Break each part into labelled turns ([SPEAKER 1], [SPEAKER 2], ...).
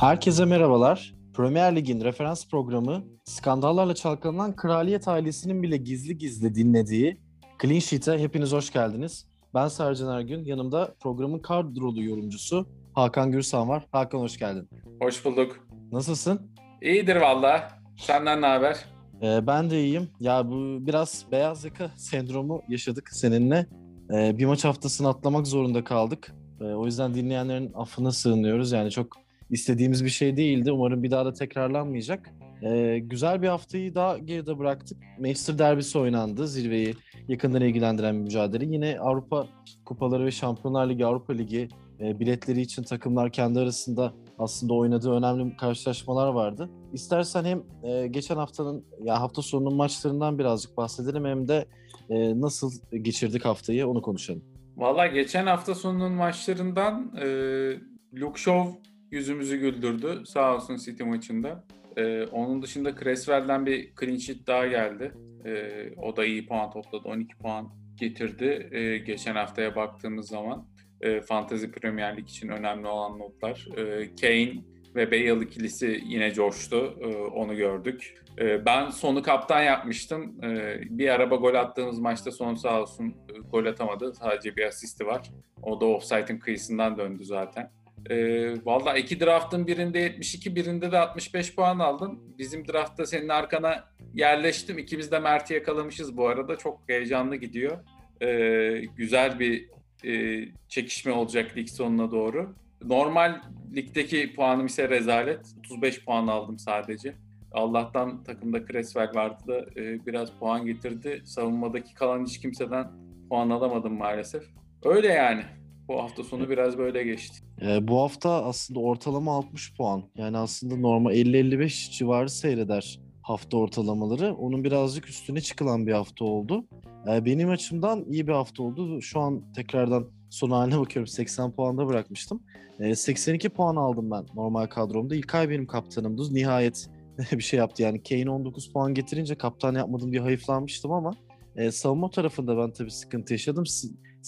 [SPEAKER 1] Herkese merhabalar. Premier Lig'in referans programı skandallarla çalkalanan kraliyet ailesinin bile gizli gizli dinlediği Clean Sheet'e hepiniz hoş geldiniz. Ben Sercan Ergün, yanımda programın kadrolu yorumcusu Hakan Gürsan var. Hakan hoş geldin.
[SPEAKER 2] Hoş bulduk.
[SPEAKER 1] Nasılsın?
[SPEAKER 2] İyidir valla. Senden ne haber?
[SPEAKER 1] Ee, ben de iyiyim. Ya bu biraz beyaz yaka sendromu yaşadık seninle. Ee, bir maç haftasını atlamak zorunda kaldık. Ee, o yüzden dinleyenlerin affına sığınıyoruz. Yani çok istediğimiz bir şey değildi. Umarım bir daha da tekrarlanmayacak. Ee, güzel bir haftayı daha geride bıraktık. Manchester derbisi oynandı. Zirveyi yakından ilgilendiren bir mücadele. Yine Avrupa Kupaları ve Şampiyonlar Ligi, Avrupa Ligi e, biletleri için takımlar kendi arasında aslında oynadığı önemli karşılaşmalar vardı. İstersen hem e, geçen haftanın ya hafta sonunun maçlarından birazcık bahsedelim hem de e, nasıl geçirdik haftayı onu konuşalım.
[SPEAKER 2] Valla geçen hafta sonunun maçlarından e, Shaw yüzümüzü güldürdü sağ olsun City maçında. E, onun dışında Creswell'den bir clean sheet daha geldi. E, o da iyi puan topladı. 12 puan getirdi e, geçen haftaya baktığımız zaman. E, Fantasy Premier Lig için önemli olan notlar. E, Kane ve Bale ikilisi yine coştu. E, onu gördük. E, ben sonu kaptan yapmıştım. E, bir araba gol attığımız maçta son sağ olsun e, gol atamadı. Sadece bir asisti var. O da offside'ın kıyısından döndü zaten. E, Valla iki draftın birinde 72, birinde de 65 puan aldın. Bizim draftta senin arkana yerleştim. İkimiz de Mert'i yakalamışız bu arada. Çok heyecanlı gidiyor. E, güzel bir e, çekişme olacak lig sonuna doğru. Normal ligdeki puanım ise rezalet. 35 puan aldım sadece. Allah'tan takımda Creswell vardı da e, biraz puan getirdi. Savunmadaki kalan hiç kimseden puan alamadım maalesef. Öyle yani. Bu hafta sonu biraz böyle geçti.
[SPEAKER 1] E, bu hafta aslında ortalama 60 puan. Yani aslında normal 50-55 civarı seyreder hafta ortalamaları. Onun birazcık üstüne çıkılan bir hafta oldu. E, benim açımdan iyi bir hafta oldu. Şu an tekrardan son haline bakıyorum. 80 puanda bırakmıştım. E, 82 puan aldım ben normal kadromda. İlk ay benim kaptanımdı. Nihayet bir şey yaptı. Yani Kane 19 puan getirince kaptan yapmadım diye hayıflanmıştım ama e, savunma tarafında ben tabii sıkıntı yaşadım.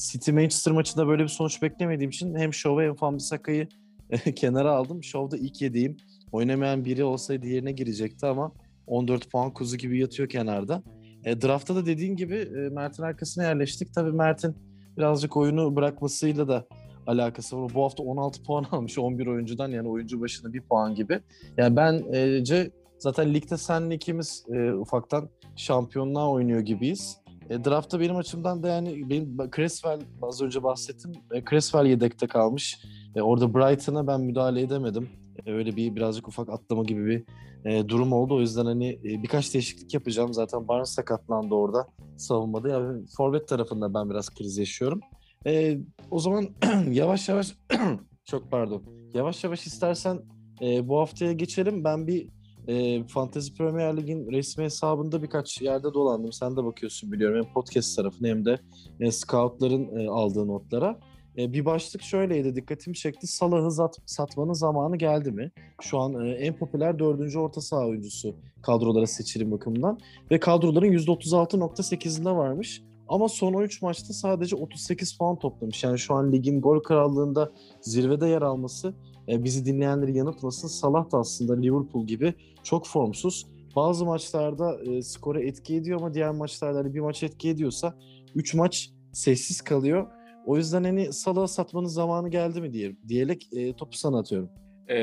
[SPEAKER 1] City Manchester maçında böyle bir sonuç beklemediğim için hem Show'a hem Fambisaka'yı e, kenara aldım. Show'da ilk yediğim oynamayan biri olsaydı yerine girecekti ama 14 puan kuzu gibi yatıyor kenarda. E, draftta da dediğin gibi e, Mert'in arkasına yerleştik. Tabii Mert'in birazcık oyunu bırakmasıyla da alakası var. Bu hafta 16 puan almış 11 oyuncudan yani oyuncu başına bir puan gibi. Yani bence zaten ligde senle ikimiz e, ufaktan şampiyonluğa oynuyor gibiyiz. E, draftta benim açımdan da yani benim Creswell az önce bahsettim. E, Creswell yedekte kalmış. E, orada Brighton'a ben müdahale edemedim. E, öyle bir birazcık ufak atlama gibi bir e, durum oldu. O yüzden hani e, birkaç değişiklik yapacağım. Zaten Barnes sakatlandı orada savunmada. Yani forvet tarafında ben biraz kriz yaşıyorum. E, o zaman yavaş yavaş çok pardon. Yavaş yavaş istersen e, bu haftaya geçelim. Ben bir e, Fantasy Premier Lig'in resmi hesabında birkaç yerde dolandım. Sen de bakıyorsun biliyorum. Hem podcast tarafına hem de e, scoutların e, aldığı notlara. E, bir başlık şöyleydi dikkatimi çekti. Salah'ı zat, satmanın zamanı geldi mi? Şu an e, en popüler dördüncü orta saha oyuncusu kadrolara seçilim bakımından. Ve kadroların %36.8'inde varmış. Ama son 13 maçta sadece 38 puan toplamış. Yani şu an ligin gol krallığında zirvede yer alması e, bizi dinleyenleri yanıltmasın. Salah da aslında Liverpool gibi çok formsuz. Bazı maçlarda e, skora etki ediyor ama diğer maçlarda hani bir maç etki ediyorsa 3 maç sessiz kalıyor. O yüzden hani Salah'ı satmanın zamanı geldi mi diye diyerek e, topu sana atıyorum.
[SPEAKER 2] E,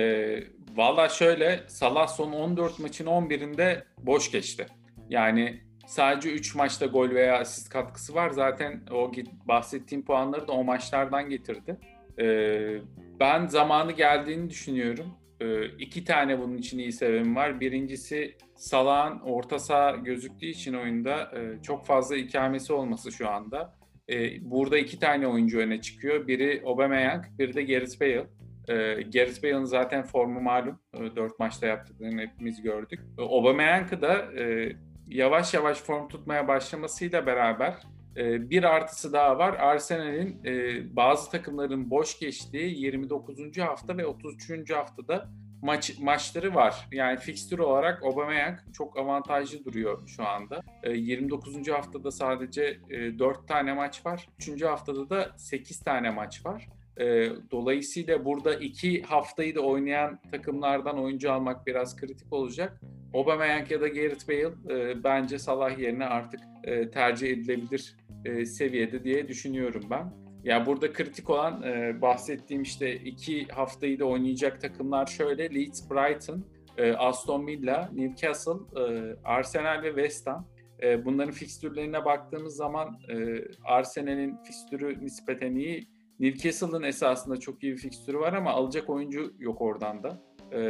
[SPEAKER 2] Valla şöyle Salah son 14 maçın 11'inde boş geçti. Yani sadece 3 maçta gol veya asist katkısı var. Zaten o bahsettiğim puanları da o maçlardan getirdi. Ee, ben zamanı geldiğini düşünüyorum. Ee, iki tane bunun için iyi sebebim var. Birincisi Salah'ın orta saha gözüktüğü için oyunda e, çok fazla ikamesi olması şu anda. E, burada iki tane oyuncu öne çıkıyor. Biri Aubameyang, biri de Gareth Bale. E, Gareth Bale'ın zaten formu malum. E, dört maçta yaptıklarını hepimiz gördük. E, Aubameyang'ı da e, yavaş yavaş form tutmaya başlamasıyla beraber e, bir artısı daha var. Arsenal'in e, bazı takımların boş geçtiği 29. hafta ve 33. haftada maç maçları var. Yani fikstür olarak Aubameyang çok avantajlı duruyor şu anda. E, 29. haftada sadece e, 4 tane maç var. 3. haftada da 8 tane maç var. E, dolayısıyla burada iki haftayı da oynayan takımlardan oyuncu almak biraz kritik olacak. Aubameyang ya da Gareth Bale e, bence Salah yerine artık e, tercih edilebilir e, seviyede diye düşünüyorum ben. Ya burada kritik olan e, bahsettiğim işte iki haftayı da oynayacak takımlar şöyle Leeds, Brighton, e, Aston Villa, Newcastle, e, Arsenal ve West Ham. E, bunların fikstürlerine baktığımız zaman e, Arsenal'in fikstürü nispeten iyi. Newcastle'ın esasında çok iyi bir fikstürü var ama alacak oyuncu yok oradan da. E,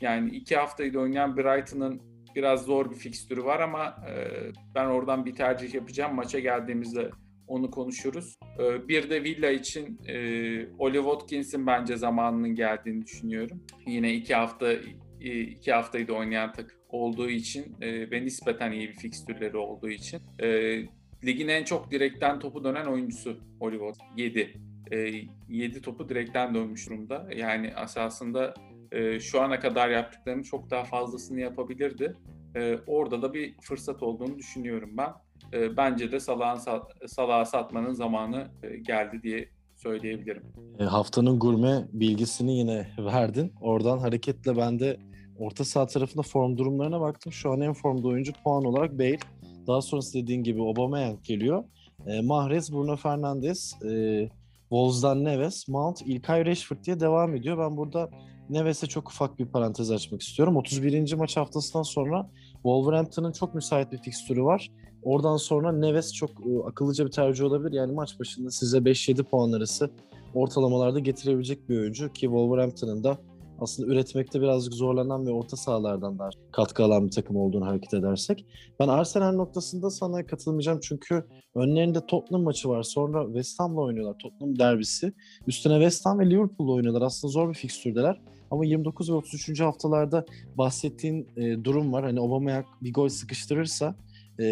[SPEAKER 2] yani iki haftayı da oynayan Brighton'ın biraz zor bir fikstürü var ama e, ben oradan bir tercih yapacağım. Maça geldiğimizde onu konuşuruz. E, bir de Villa için e, Oli Watkins'in bence zamanının geldiğini düşünüyorum. Yine iki hafta iki haftayı da oynayan takım olduğu için e, ve nispeten iyi bir fikstürleri olduğu için e, ligin en çok direkten topu dönen oyuncusu Oliver 7. E, 7 topu direkten dönmüş durumda. Yani esasında e, şu ana kadar yaptıklarının çok daha fazlasını yapabilirdi. E, orada da bir fırsat olduğunu düşünüyorum ben. E, bence de Salah'ın Salah'a satmanın zamanı e, geldi diye söyleyebilirim.
[SPEAKER 1] E, haftanın gurme bilgisini yine verdin. Oradan hareketle ben de orta saha tarafında form durumlarına baktım. Şu an en formda oyuncu puan olarak Bale. Daha sonrası dediğin gibi Aubameyang geliyor. E, Mahrez, Bruno Fernandes, e, Wolves'dan Neves, Mount, İlkay Rashford diye devam ediyor. Ben burada Neves'e çok ufak bir parantez açmak istiyorum. 31. maç haftasından sonra Wolverhampton'ın çok müsait bir fikstürü var. Oradan sonra Neves çok e, akıllıca bir tercih olabilir. Yani maç başında size 5-7 puan arası ortalamalarda getirebilecek bir oyuncu ki Wolverhampton'ın da aslında üretmekte birazcık zorlanan ve orta sahalardan daha katkı alan bir takım olduğunu hareket edersek. Ben Arsenal noktasında sana katılmayacağım çünkü önlerinde Tottenham maçı var. Sonra West Ham'la oynuyorlar. Tottenham derbisi. Üstüne West Ham ve Liverpool'la oynuyorlar. Aslında zor bir fikstürdeler. Ama 29 ve 33. haftalarda bahsettiğin e, durum var. Hani Aubameyang bir gol sıkıştırırsa e,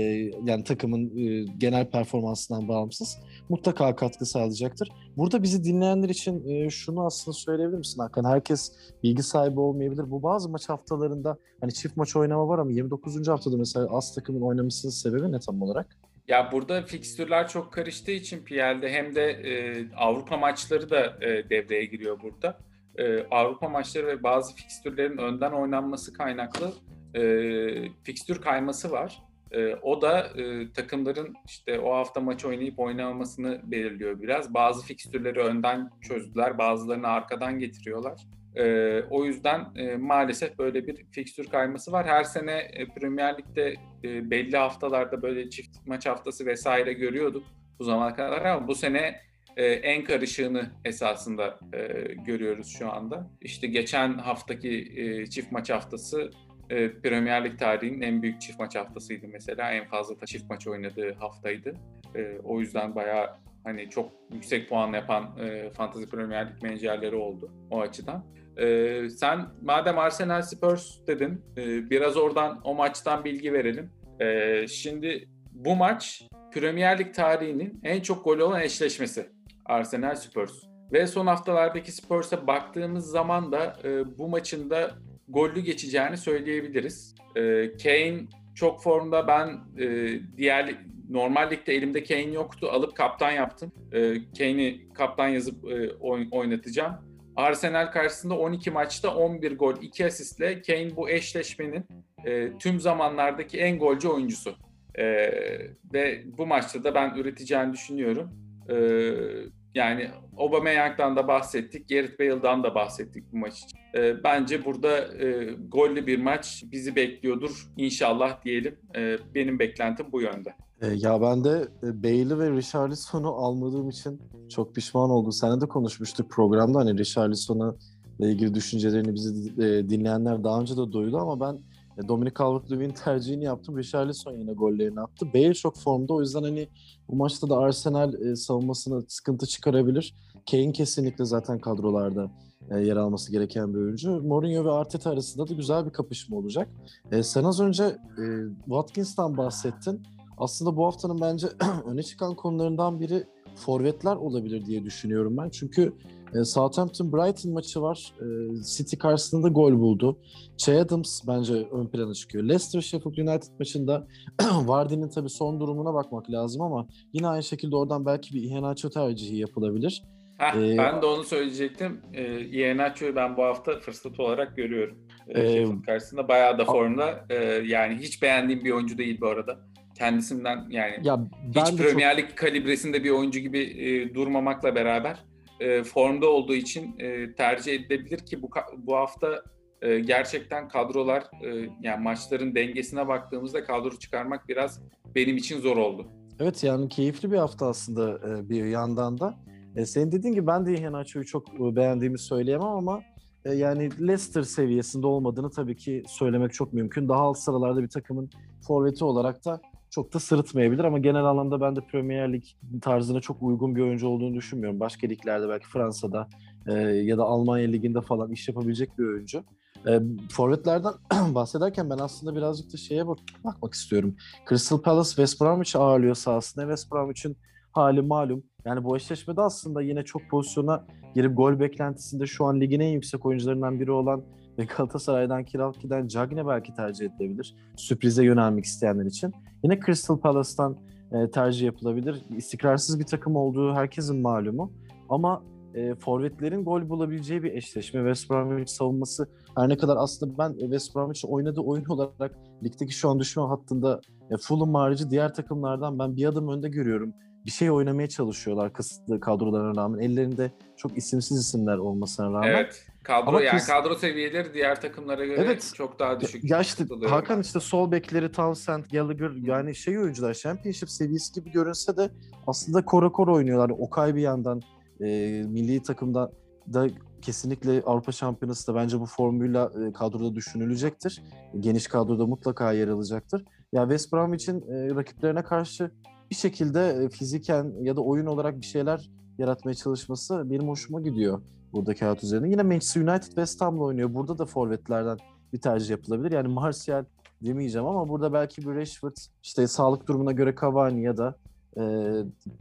[SPEAKER 1] yani takımın e, genel performansından bağımsız mutlaka katkı sağlayacaktır. Burada bizi dinleyenler için e, şunu aslında söyleyebilir misin Hakan? Herkes bilgi sahibi olmayabilir. Bu bazı maç haftalarında hani çift maç oynama var ama 29. haftada mesela az takımın oynamasının sebebi ne tam olarak?
[SPEAKER 2] Ya burada fikstürler çok karıştığı için PL'de hem de e, Avrupa maçları da e, devreye giriyor burada. E, Avrupa maçları ve bazı fikstürlerin önden oynanması kaynaklı e, fikstür kayması var. E, o da e, takımların işte o hafta maç oynayıp oynamamasını belirliyor biraz. Bazı fikstürleri önden çözdüler, bazılarını arkadan getiriyorlar. E, o yüzden e, maalesef böyle bir fikstür kayması var. Her sene e, Premier Lig'de e, belli haftalarda böyle çift maç haftası vesaire görüyorduk bu zamana kadar ama bu sene e, en karışığını esasında e, görüyoruz şu anda. İşte geçen haftaki e, çift maç haftası e, Premier Lig tarihinin en büyük çift maç haftasıydı mesela. En fazla da çift maç oynadığı haftaydı. E, o yüzden bayağı hani çok yüksek puan yapan e, Fantasy Premier Lig menajerleri oldu o açıdan. E, sen madem Arsenal Spurs dedin, e, biraz oradan o maçtan bilgi verelim. E, şimdi bu maç Premier Lig tarihinin en çok golü olan eşleşmesi Arsenal Spurs. Ve son haftalardaki Spurs'a baktığımız zaman da e, bu maçın da gollü geçeceğini söyleyebiliriz. E, Kane çok formda ben e, diğer normal ligde elimde Kane yoktu alıp kaptan yaptım. E, Kane'i kaptan yazıp e, oynatacağım. Arsenal karşısında 12 maçta 11 gol 2 asistle Kane bu eşleşmenin e, tüm zamanlardaki en golcü oyuncusu. E, ve bu maçta da ben üreteceğini düşünüyorum. E, yani Aubameyang'dan da bahsettik, Gareth Bale'dan da bahsettik bu maç için. E, bence burada e, gollü bir maç bizi bekliyordur inşallah diyelim. E, benim beklentim bu yönde.
[SPEAKER 1] E, ya ben de e, Bale'i ve Richarlison'u almadığım için çok pişman oldum. Seninle de konuşmuştuk programda hani Richarlison'a ile ilgili düşüncelerini bizi e, dinleyenler daha önce de duydu ama ben e, Dominic Calvert-Lewin tercihini yaptım. Richarlison yine gollerini attı. Bale çok formda. O yüzden hani bu maçta da Arsenal e, savunmasına sıkıntı çıkarabilir. Kane kesinlikle zaten kadrolarda e, yer alması gereken bir oyuncu. Mourinho ve Arteta arasında da güzel bir kapışma olacak. E, sen az önce Watkins'tan bahsettin. Aslında bu haftanın bence öne çıkan konularından biri forvetler olabilir diye düşünüyorum ben. Çünkü e, Southampton Brighton maçı var. E, City karşısında gol buldu. Che Adams bence ön plana çıkıyor. Leicester Sheffield United maçında Vardy'nin tabii son durumuna bakmak lazım ama yine aynı şekilde oradan belki bir Iheanacho tercihi yapılabilir.
[SPEAKER 2] Heh, ee, ben de onu söyleyecektim. Ee, Iheanacho'yu ben bu hafta fırsat olarak görüyorum. Ee, e, karşısında bayağı da formda. Ee, yani hiç beğendiğim bir oyuncu değil bu arada. Kendisinden yani ya hiç Premier Lig çok... kalibresinde bir oyuncu gibi e, durmamakla beraber e, formda olduğu için e, tercih edilebilir ki bu bu hafta e, gerçekten kadrolar yani maçların dengesine baktığımızda kadro çıkarmak biraz benim için zor oldu.
[SPEAKER 1] Evet yani keyifli bir hafta aslında bir yandan da. E, senin dediğin gibi ben de Iheanacho'yu çok beğendiğimi söyleyemem ama yani Leicester seviyesinde olmadığını tabii ki söylemek çok mümkün. Daha alt sıralarda bir takımın forveti olarak da çok da sırıtmayabilir ama genel anlamda ben de Premier Lig tarzına çok uygun bir oyuncu olduğunu düşünmüyorum. Başka liglerde belki Fransa'da e, ya da Almanya Ligi'nde falan iş yapabilecek bir oyuncu. E, forvetlerden bahsederken ben aslında birazcık da şeye bak bakmak istiyorum. Crystal Palace West Bromwich ağırlıyor sahasında. West Bromwich'in hali malum. Yani bu eşleşmede aslında yine çok pozisyona girip gol beklentisinde şu an ligin en yüksek oyuncularından biri olan ve Galatasaray'dan kiralık giden Cagne belki tercih edilebilir. Sürprize yönelmek isteyenler için. Yine Crystal Palace'tan e, tercih yapılabilir. İstikrarsız bir takım olduğu herkesin malumu. Ama e, forvetlerin gol bulabileceği bir eşleşme. West Bromwich savunması her ne kadar aslında ben West Bromwich'in oynadığı oyun olarak ligdeki şu an düşme hattında e, Fulham harici diğer takımlardan ben bir adım önde görüyorum. Bir şey oynamaya çalışıyorlar kısıtlı kadrolarına rağmen. Ellerinde çok isimsiz isimler olmasına rağmen.
[SPEAKER 2] Evet. Kadro Ama yani kız... kadro seviyeleri diğer takımlara göre evet. çok daha düşük.
[SPEAKER 1] Ya işte Hakan işte sol bekleri Townsend, Gallagher yani şey oyuncular Championship seviyesi gibi görünse de aslında kora kora oynuyorlar. Okay bir yandan e, milli takımda da kesinlikle Avrupa Şampiyonası da bence bu formuyla e, kadroda düşünülecektir. Geniş kadroda mutlaka yer alacaktır. Ya West Bromwich'in e, rakiplerine karşı bir şekilde e, fiziken ya da oyun olarak bir şeyler yaratmaya çalışması benim hoşuma gidiyor burada kağıt üzerinde. Yine Manchester United West Ham'la oynuyor. Burada da forvetlerden bir tercih yapılabilir. Yani Martial demeyeceğim ama burada belki bir Rashford işte sağlık durumuna göre Cavani ya da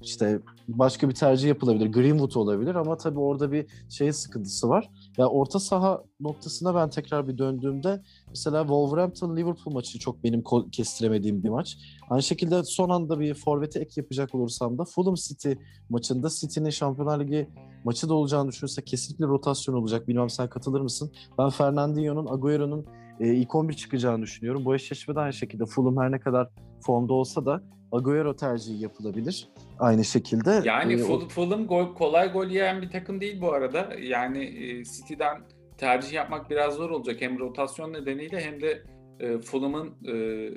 [SPEAKER 1] işte başka bir tercih yapılabilir. Greenwood olabilir ama tabii orada bir şey sıkıntısı var. Ya orta saha noktasına ben tekrar bir döndüğümde mesela Wolverhampton Liverpool maçı çok benim kestiremediğim bir maç. Aynı şekilde son anda bir forvete ek yapacak olursam da Fulham City maçında City'nin Şampiyonlar Ligi maçı da olacağını düşünürse kesinlikle rotasyon olacak. Bilmem sen katılır mısın? Ben Fernandinho'nun, Agüero'nun e, ilk 11 çıkacağını düşünüyorum. Bu eşleşmede aynı şekilde Fulham her ne kadar formda olsa da Agüero tercihi yapılabilir aynı şekilde.
[SPEAKER 2] Yani ee, Fulham, Fulham gol, kolay gol yiyen bir takım değil bu arada. Yani e, City'den tercih yapmak biraz zor olacak hem rotasyon nedeniyle hem de e, Fulham'ın e,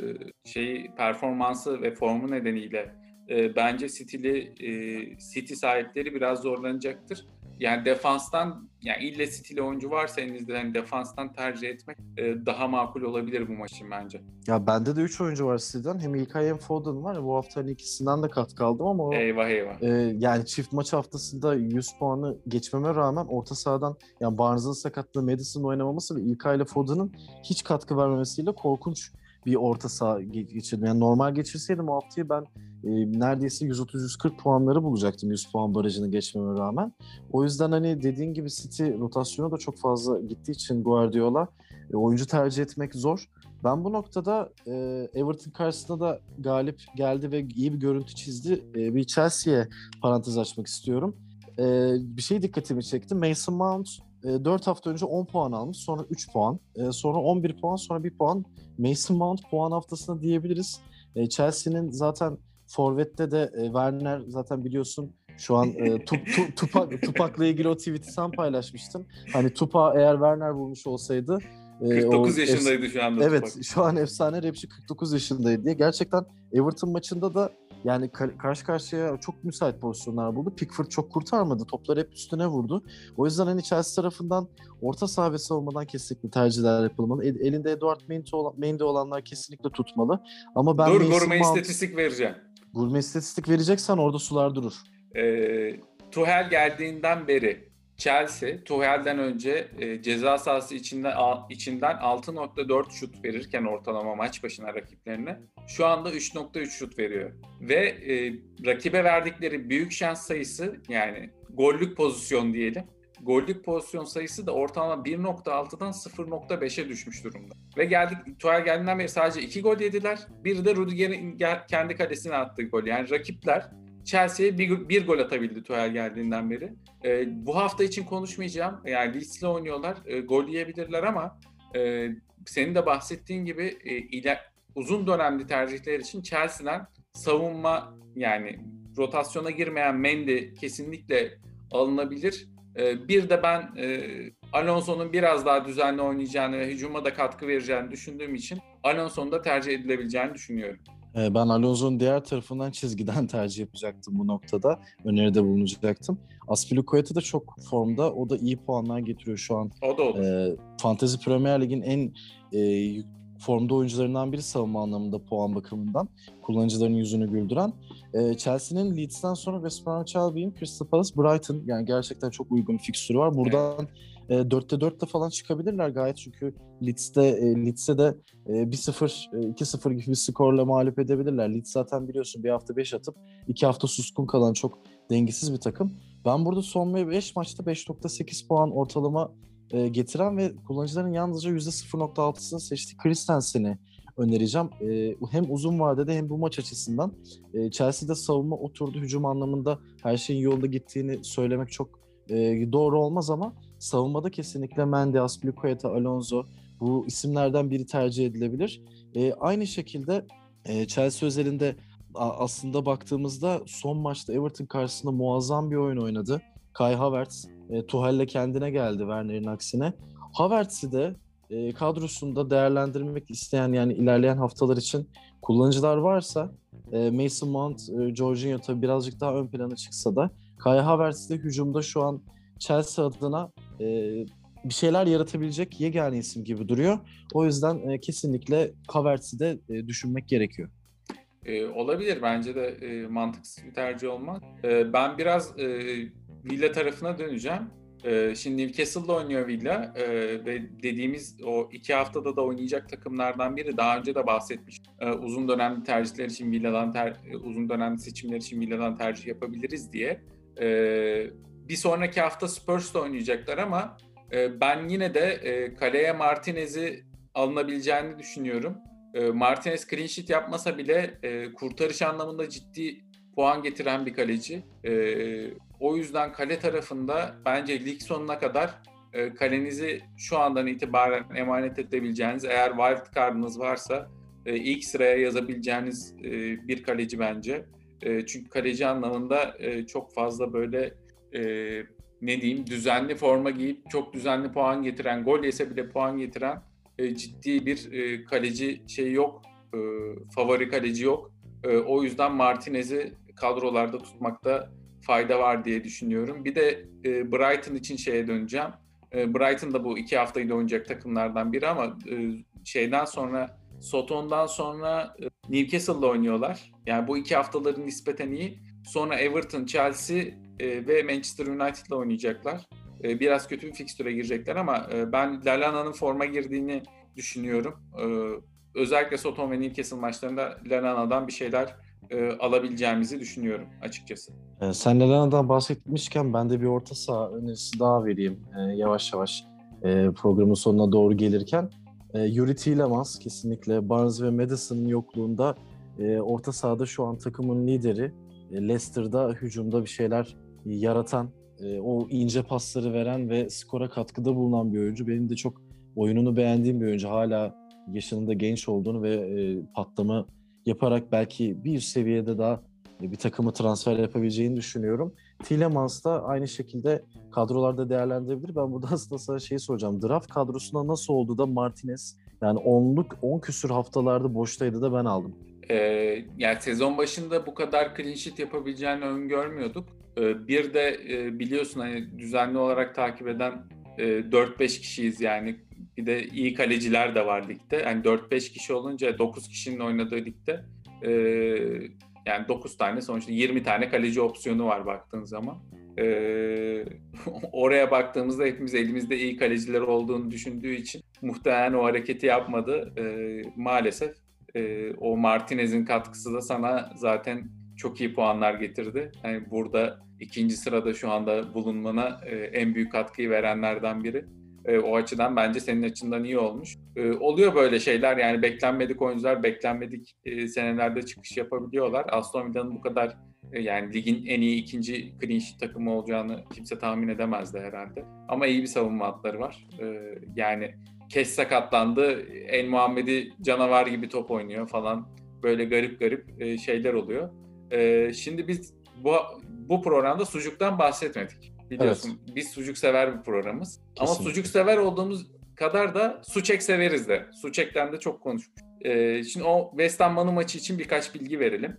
[SPEAKER 2] şeyi performansı ve formu nedeniyle e, bence City'li e, City sahipleri biraz zorlanacaktır yani defanstan yani ille stili oyuncu varsa elinizde yani defanstan tercih etmek e, daha makul olabilir bu maçın bence.
[SPEAKER 1] Ya bende de 3 oyuncu var City'den. Hem İlkay hem Foden var. Bu hafta hani ikisinden de katkı aldım ama o,
[SPEAKER 2] eyvah eyvah.
[SPEAKER 1] E, yani çift maç haftasında 100 puanı geçmeme rağmen orta sahadan yani Barnes'ın sakatlığı, Madison oynamaması ve İlkay ile Foden'ın hiç katkı vermemesiyle korkunç bir orta saha geçirdim. Yani normal geçirseydim o haftayı ben e, neredeyse 130-140 puanları bulacaktım 100 puan barajını geçmeme rağmen. O yüzden hani dediğin gibi City rotasyonu da çok fazla gittiği için Guardiola e, oyuncu tercih etmek zor. Ben bu noktada e, Everton karşısında da galip geldi ve iyi bir görüntü çizdi. E, bir Chelsea'ye parantez açmak istiyorum. E, bir şey dikkatimi çekti. Mason Mount e, 4 hafta önce 10 puan almış. Sonra 3 puan. E, sonra 11 puan. Sonra 1 puan. Mason Mount puan haftasında diyebiliriz. E, Chelsea'nin zaten Forvet'te de e, Werner zaten biliyorsun şu an e, tu, tu, Tupak, Tupak'la ilgili o tweet'i sen paylaşmıştın. Hani Tupa eğer Werner bulmuş olsaydı
[SPEAKER 2] 49 e, yaşındaydı şu anda.
[SPEAKER 1] Evet Tupak. şu an efsane rapçi 49 yaşındaydı diye. Gerçekten Everton maçında da yani karşı karşıya çok müsait pozisyonlar buldu. Pickford çok kurtarmadı. Toplar hep üstüne vurdu. O yüzden hani Chelsea tarafından orta saha ve savunmadan kesinlikle tercihler yapılmalı. elinde Eduard Mendy olanlar kesinlikle tutmalı. Ama ben
[SPEAKER 2] Dur gurme Mount... istatistik vereceğim.
[SPEAKER 1] Gurme istatistik vereceksen orada sular durur.
[SPEAKER 2] Ee, Tuhel geldiğinden beri Chelsea Tuhel'den önce e, ceza sahası içinden içinden 6.4 şut verirken ortalama maç başına rakiplerine şu anda 3.3 şut veriyor. Ve e, rakibe verdikleri büyük şans sayısı yani gollük pozisyon diyelim. Gollük pozisyon sayısı da ortalama 1.6'dan 0.5'e düşmüş durumda. Ve geldik Tuchel geldiğinden beri sadece 2 gol yediler. Bir de Rudiger'in kendi kalesine attığı gol. Yani rakipler Chelsea'ye bir, bir gol atabildi Tuchel geldiğinden beri. E, bu hafta için konuşmayacağım. Yani Leeds'le oynuyorlar. E, gol yiyebilirler ama e, senin de bahsettiğin gibi e, iler, uzun dönemli tercihler için Chelsea'den savunma yani rotasyona girmeyen Mendy kesinlikle alınabilir. E, bir de ben e, Alonso'nun biraz daha düzenli oynayacağını ve hücuma da katkı vereceğini düşündüğüm için Alonso'nun da tercih edilebileceğini düşünüyorum.
[SPEAKER 1] Ee, ben Alonso'nun diğer tarafından çizgiden tercih yapacaktım bu noktada. Öneride bulunacaktım. Aspilicueta da çok formda. O da iyi puanlar getiriyor şu an.
[SPEAKER 2] O da olur.
[SPEAKER 1] E, Fantasy Premier Lig'in en e, formda oyuncularından biri savunma anlamında puan bakımından. Kullanıcıların yüzünü güldüren. E, Chelsea'nin Leeds'ten sonra West Bromwich Albion, Crystal Palace, Brighton yani gerçekten çok uygun fikstürü var. Buradan e, 4'te 4'te falan çıkabilirler gayet çünkü Leeds'te e, Leeds'e de e, 1-0 e, 2-0 gibi bir skorla mağlup edebilirler. Leeds zaten biliyorsun bir hafta 5 atıp 2 hafta suskun kalan çok dengesiz bir takım. Ben burada son 5 maçta 5.8 puan ortalama e, getiren ve kullanıcıların yalnızca %0.6'sını seçtiği Christensen'i önereceğim. E, hem uzun vadede hem bu maç açısından e, Chelsea'de savunma oturdu. Hücum anlamında her şeyin yolunda gittiğini söylemek çok e, doğru olmaz ama savunmada kesinlikle Mendy, Aspilicueta, Alonso bu isimlerden biri tercih edilebilir. E, aynı şekilde e, Chelsea özelinde aslında baktığımızda son maçta Everton karşısında muazzam bir oyun oynadı. Kai Havertz e, Tuhel'le kendine geldi Werner'in aksine. Havertz'i de e, kadrosunda değerlendirmek isteyen yani ilerleyen haftalar için kullanıcılar varsa e, Mason Mount, e, Jorginho tabii birazcık daha ön plana çıksa da Kai Havertz de hücumda şu an Chelsea adına e, bir şeyler yaratabilecek yegane isim gibi duruyor. O yüzden e, kesinlikle Havertz'i de e, düşünmek gerekiyor.
[SPEAKER 2] E, olabilir. Bence de e, mantıksız bir tercih olmaz. E, ben biraz e, Villa tarafına döneceğim. E, şimdi Newcastle'da oynuyor Villa e, ve dediğimiz o iki haftada da oynayacak takımlardan biri. Daha önce de bahsetmiş. E, uzun dönemli tercihler için Villa'dan ter, uzun dönemli seçimler için Villa'dan tercih yapabiliriz diye. Bir sonraki hafta Spurs'la oynayacaklar ama e, ben yine de e, kaleye Martinez'i alınabileceğini düşünüyorum. Martinez clean sheet yapmasa bile e, kurtarış anlamında ciddi puan getiren bir kaleci. E, o yüzden kale tarafında bence lig sonuna kadar e, kalenizi şu andan itibaren emanet edebileceğiniz eğer wild card'ınız varsa e, ilk sıraya yazabileceğiniz e, bir kaleci bence. E, çünkü kaleci anlamında e, çok fazla böyle e, ne diyeyim düzenli forma giyip çok düzenli puan getiren, gol yese bile puan getiren e, ciddi bir e, kaleci şey yok, e, favori kaleci yok. E, o yüzden Martinez'i kadrolarda tutmakta fayda var diye düşünüyorum. Bir de e, Brighton için şeye döneceğim. E, Brighton da bu iki haftayı da oynayacak takımlardan biri ama e, şeyden sonra Soton'dan sonra e, Newcastle'la oynuyorlar. Yani bu iki haftaların nispeten iyi. Sonra Everton, Chelsea e, ve Manchester United'la oynayacaklar. E, biraz kötü bir fikstüre girecekler ama e, ben Lalana'nın forma girdiğini düşünüyorum. E, özellikle Soton ve Newcastle maçlarında Lalana'dan bir şeyler e, alabileceğimizi düşünüyorum açıkçası.
[SPEAKER 1] E, sen Lalana'dan bahsetmişken ben de bir orta saha önerisi daha vereyim e, yavaş yavaş e, programın sonuna doğru gelirken. E, Yuri Tielemans kesinlikle Barnes ve Madison'ın yokluğunda e, orta sahada şu an takımın lideri. E, Leicester'da hücumda bir şeyler yaratan, e, o ince pasları veren ve skora katkıda bulunan bir oyuncu. Benim de çok oyununu beğendiğim bir oyuncu. Hala yaşının genç olduğunu ve e, patlama yaparak belki bir seviyede daha bir takımı transfer yapabileceğini düşünüyorum. Tielemans da aynı şekilde kadrolarda değerlendirebilir. Ben burada aslında sana şeyi soracağım. Draft kadrosunda nasıl oldu da Martinez yani onluk 10 küsür haftalarda boştaydı da ben aldım.
[SPEAKER 2] Ee, yani sezon başında bu kadar clean sheet yapabileceğini öngörmüyorduk. Ee, bir de e, biliyorsun hani düzenli olarak takip eden e, 4-5 kişiyiz yani. Bir de iyi kaleciler de var ligde. Yani 4-5 kişi olunca 9 kişinin oynadığı ligde e, yani 9 tane sonuçta 20 tane kaleci opsiyonu var baktığın zaman. Ee, oraya baktığımızda hepimiz elimizde iyi kaleciler olduğunu düşündüğü için muhtemelen o hareketi yapmadı. Ee, maalesef e, o Martinez'in katkısı da sana zaten çok iyi puanlar getirdi. Yani burada ikinci sırada şu anda bulunmana e, en büyük katkıyı verenlerden biri. E, o açıdan bence senin açından iyi olmuş. E, oluyor böyle şeyler yani beklenmedik oyuncular beklenmedik e, senelerde çıkış yapabiliyorlar. Aston Villa'nın bu kadar E, yani ligin en iyi ikinci clean takımı olacağını kimse tahmin edemezdi herhalde. Ama iyi bir savunma hatları var. E, yani Kes sakatlandı, El Muhammed'i canavar gibi top oynuyor falan. Böyle garip garip e, şeyler oluyor. Şimdi biz bu bu programda sucuktan bahsetmedik. Biliyorsun evet. biz sucuk sever bir programımız. Kesinlikle. Ama sucuk sever olduğumuz kadar da suçek severiz de. Suçek'ten de çok konuşmuş. şimdi o West Ham Manu maçı için birkaç bilgi verelim.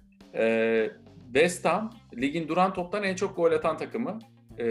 [SPEAKER 2] West Ham ligin duran toptan en çok gol atan takımı. E,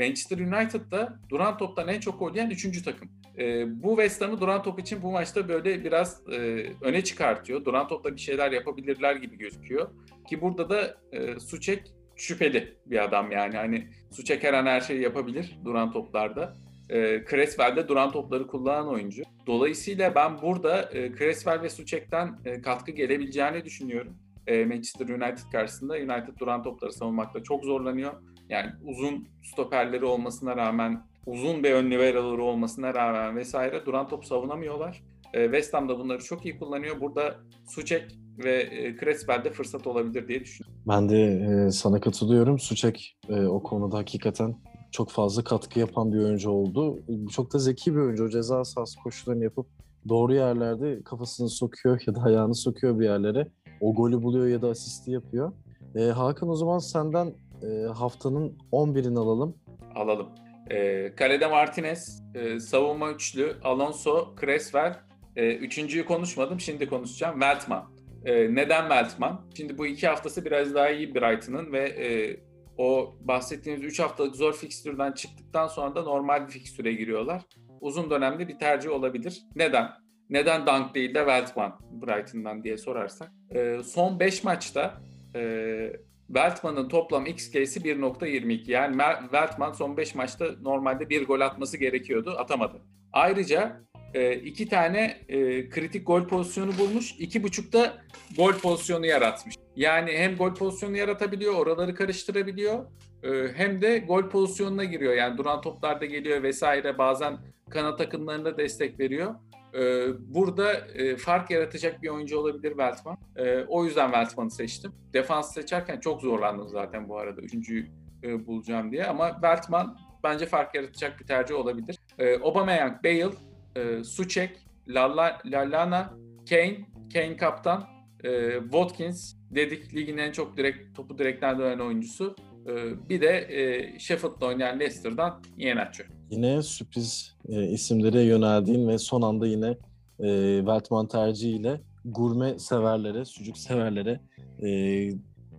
[SPEAKER 2] Manchester United'da duran toptan en çok gol yiyen üçüncü takım. E, bu West Ham'ı duran top için bu maçta böyle biraz e, öne çıkartıyor. Duran topta bir şeyler yapabilirler gibi gözüküyor. Ki burada da e, Suçek şüpheli bir adam yani. Hani Suçek her an her şeyi yapabilir duran toplarda. E, Creswell de duran topları kullanan oyuncu. Dolayısıyla ben burada e, Creswell ve Suçek'ten e, katkı gelebileceğini düşünüyorum e, Manchester United karşısında. United duran topları savunmakta çok zorlanıyor. Yani uzun stoperleri olmasına rağmen, uzun bir ön liberaları olmasına rağmen vesaire duran top savunamıyorlar. E, West Ham da bunları çok iyi kullanıyor. Burada Suçek ve e, Creswell'de fırsat olabilir diye düşünüyorum.
[SPEAKER 1] Ben de e, sana katılıyorum. Suçek e, o konuda hakikaten çok fazla katkı yapan bir oyuncu oldu. Çok da zeki bir oyuncu. O ceza sahası koşularını yapıp doğru yerlerde kafasını sokuyor ya da ayağını sokuyor bir yerlere o golü buluyor ya da asisti yapıyor. E, Hakan o zaman senden e, haftanın 11'ini alalım.
[SPEAKER 2] Alalım. E, kalede Martinez, e, savunma üçlü, Alonso, Creswell. E, üçüncüyü konuşmadım, şimdi konuşacağım. Weltman. E, neden Weltman? Şimdi bu iki haftası biraz daha iyi Brighton'ın ve e, o bahsettiğimiz 3 haftalık zor fikstürden çıktıktan sonra da normal bir fikstüre giriyorlar. Uzun dönemde bir tercih olabilir. Neden? Neden Dunk değil de Weltman Brighton'dan diye sorarsak. E, son 5 maçta e, Weltman'ın toplam XG'si 1.22. Yani Weltman son 5 maçta normalde bir gol atması gerekiyordu. Atamadı. Ayrıca e, iki tane e, kritik gol pozisyonu bulmuş. iki buçukta gol pozisyonu yaratmış. Yani hem gol pozisyonu yaratabiliyor, oraları karıştırabiliyor. E, hem de gol pozisyonuna giriyor. Yani duran toplarda geliyor vesaire. Bazen kanat takımlarına destek veriyor. Ee, burada e, fark yaratacak bir oyuncu olabilir Weltman. Ee, o yüzden Weltman'ı seçtim. Defans seçerken çok zorlandım zaten bu arada. Üçüncüyü e, bulacağım diye. Ama Weltman bence fark yaratacak bir tercih olabilir. Ee, Aubameyang, Bale, e, Suçek, Lallana, Kane, Kane kaptan, Watkins dedik ligin en çok direkt topu direkten dönen oyuncusu. Bir de Sheffield'da oynayan Leicester'dan Iheanacho
[SPEAKER 1] yine sürpriz e, isimlere yöneldiğin ve son anda yine e, Weltman tercihiyle gurme severlere, sucuk severlere e,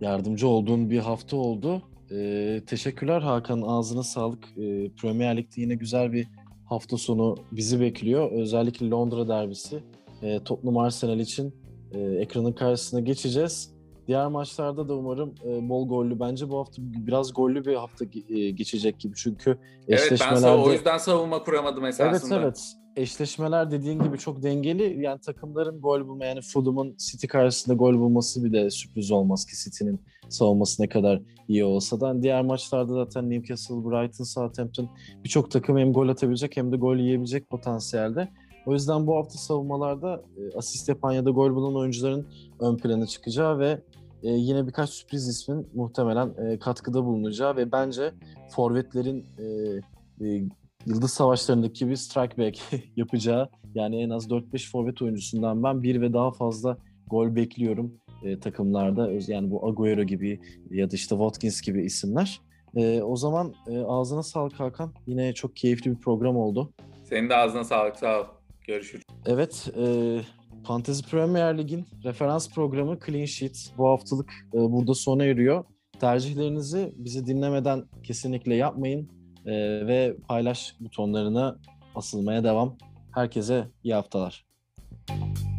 [SPEAKER 1] yardımcı olduğun bir hafta oldu. E, teşekkürler Hakan, ağzına sağlık. E, Premier Lig'de yine güzel bir hafta sonu bizi bekliyor. Özellikle Londra derbisi. E, Tottenham Arsenal için e, ekranın karşısına geçeceğiz. Diğer maçlarda da umarım e, bol gollü. Bence bu hafta biraz gollü bir hafta e, geçecek gibi. Çünkü
[SPEAKER 2] eşleşmelerde... Evet ben o yüzden savunma kuramadım esasında.
[SPEAKER 1] Evet evet. Eşleşmeler dediğin gibi çok dengeli. Yani takımların gol bulma yani Fulham'ın City karşısında gol bulması bir de sürpriz olmaz ki City'nin savunması ne kadar iyi olsa da. Diğer maçlarda zaten Newcastle, Brighton, Southampton birçok takım hem gol atabilecek hem de gol yiyebilecek potansiyelde. O yüzden bu hafta savunmalarda e, asist yapan ya da gol bulan oyuncuların ön plana çıkacağı ve e, yine birkaç sürpriz ismin muhtemelen e, katkıda bulunacağı ve bence forvetlerin e, e, Yıldız Savaşları'ndaki bir strike back yapacağı yani en az 4-5 forvet oyuncusundan ben bir ve daha fazla gol bekliyorum e, takımlarda. Yani bu Agüero gibi ya da işte Watkins gibi isimler. E, o zaman e, ağzına sağlık Hakan. Yine çok keyifli bir program oldu.
[SPEAKER 2] Senin de ağzına sağlık sağ ol. Görüşürüz.
[SPEAKER 1] Evet, e, Fantasy Premier Lig'in referans programı Clean Sheet bu haftalık e, burada sona eriyor. Tercihlerinizi bizi dinlemeden kesinlikle yapmayın e, ve paylaş butonlarına asılmaya devam. Herkese iyi haftalar. Müzik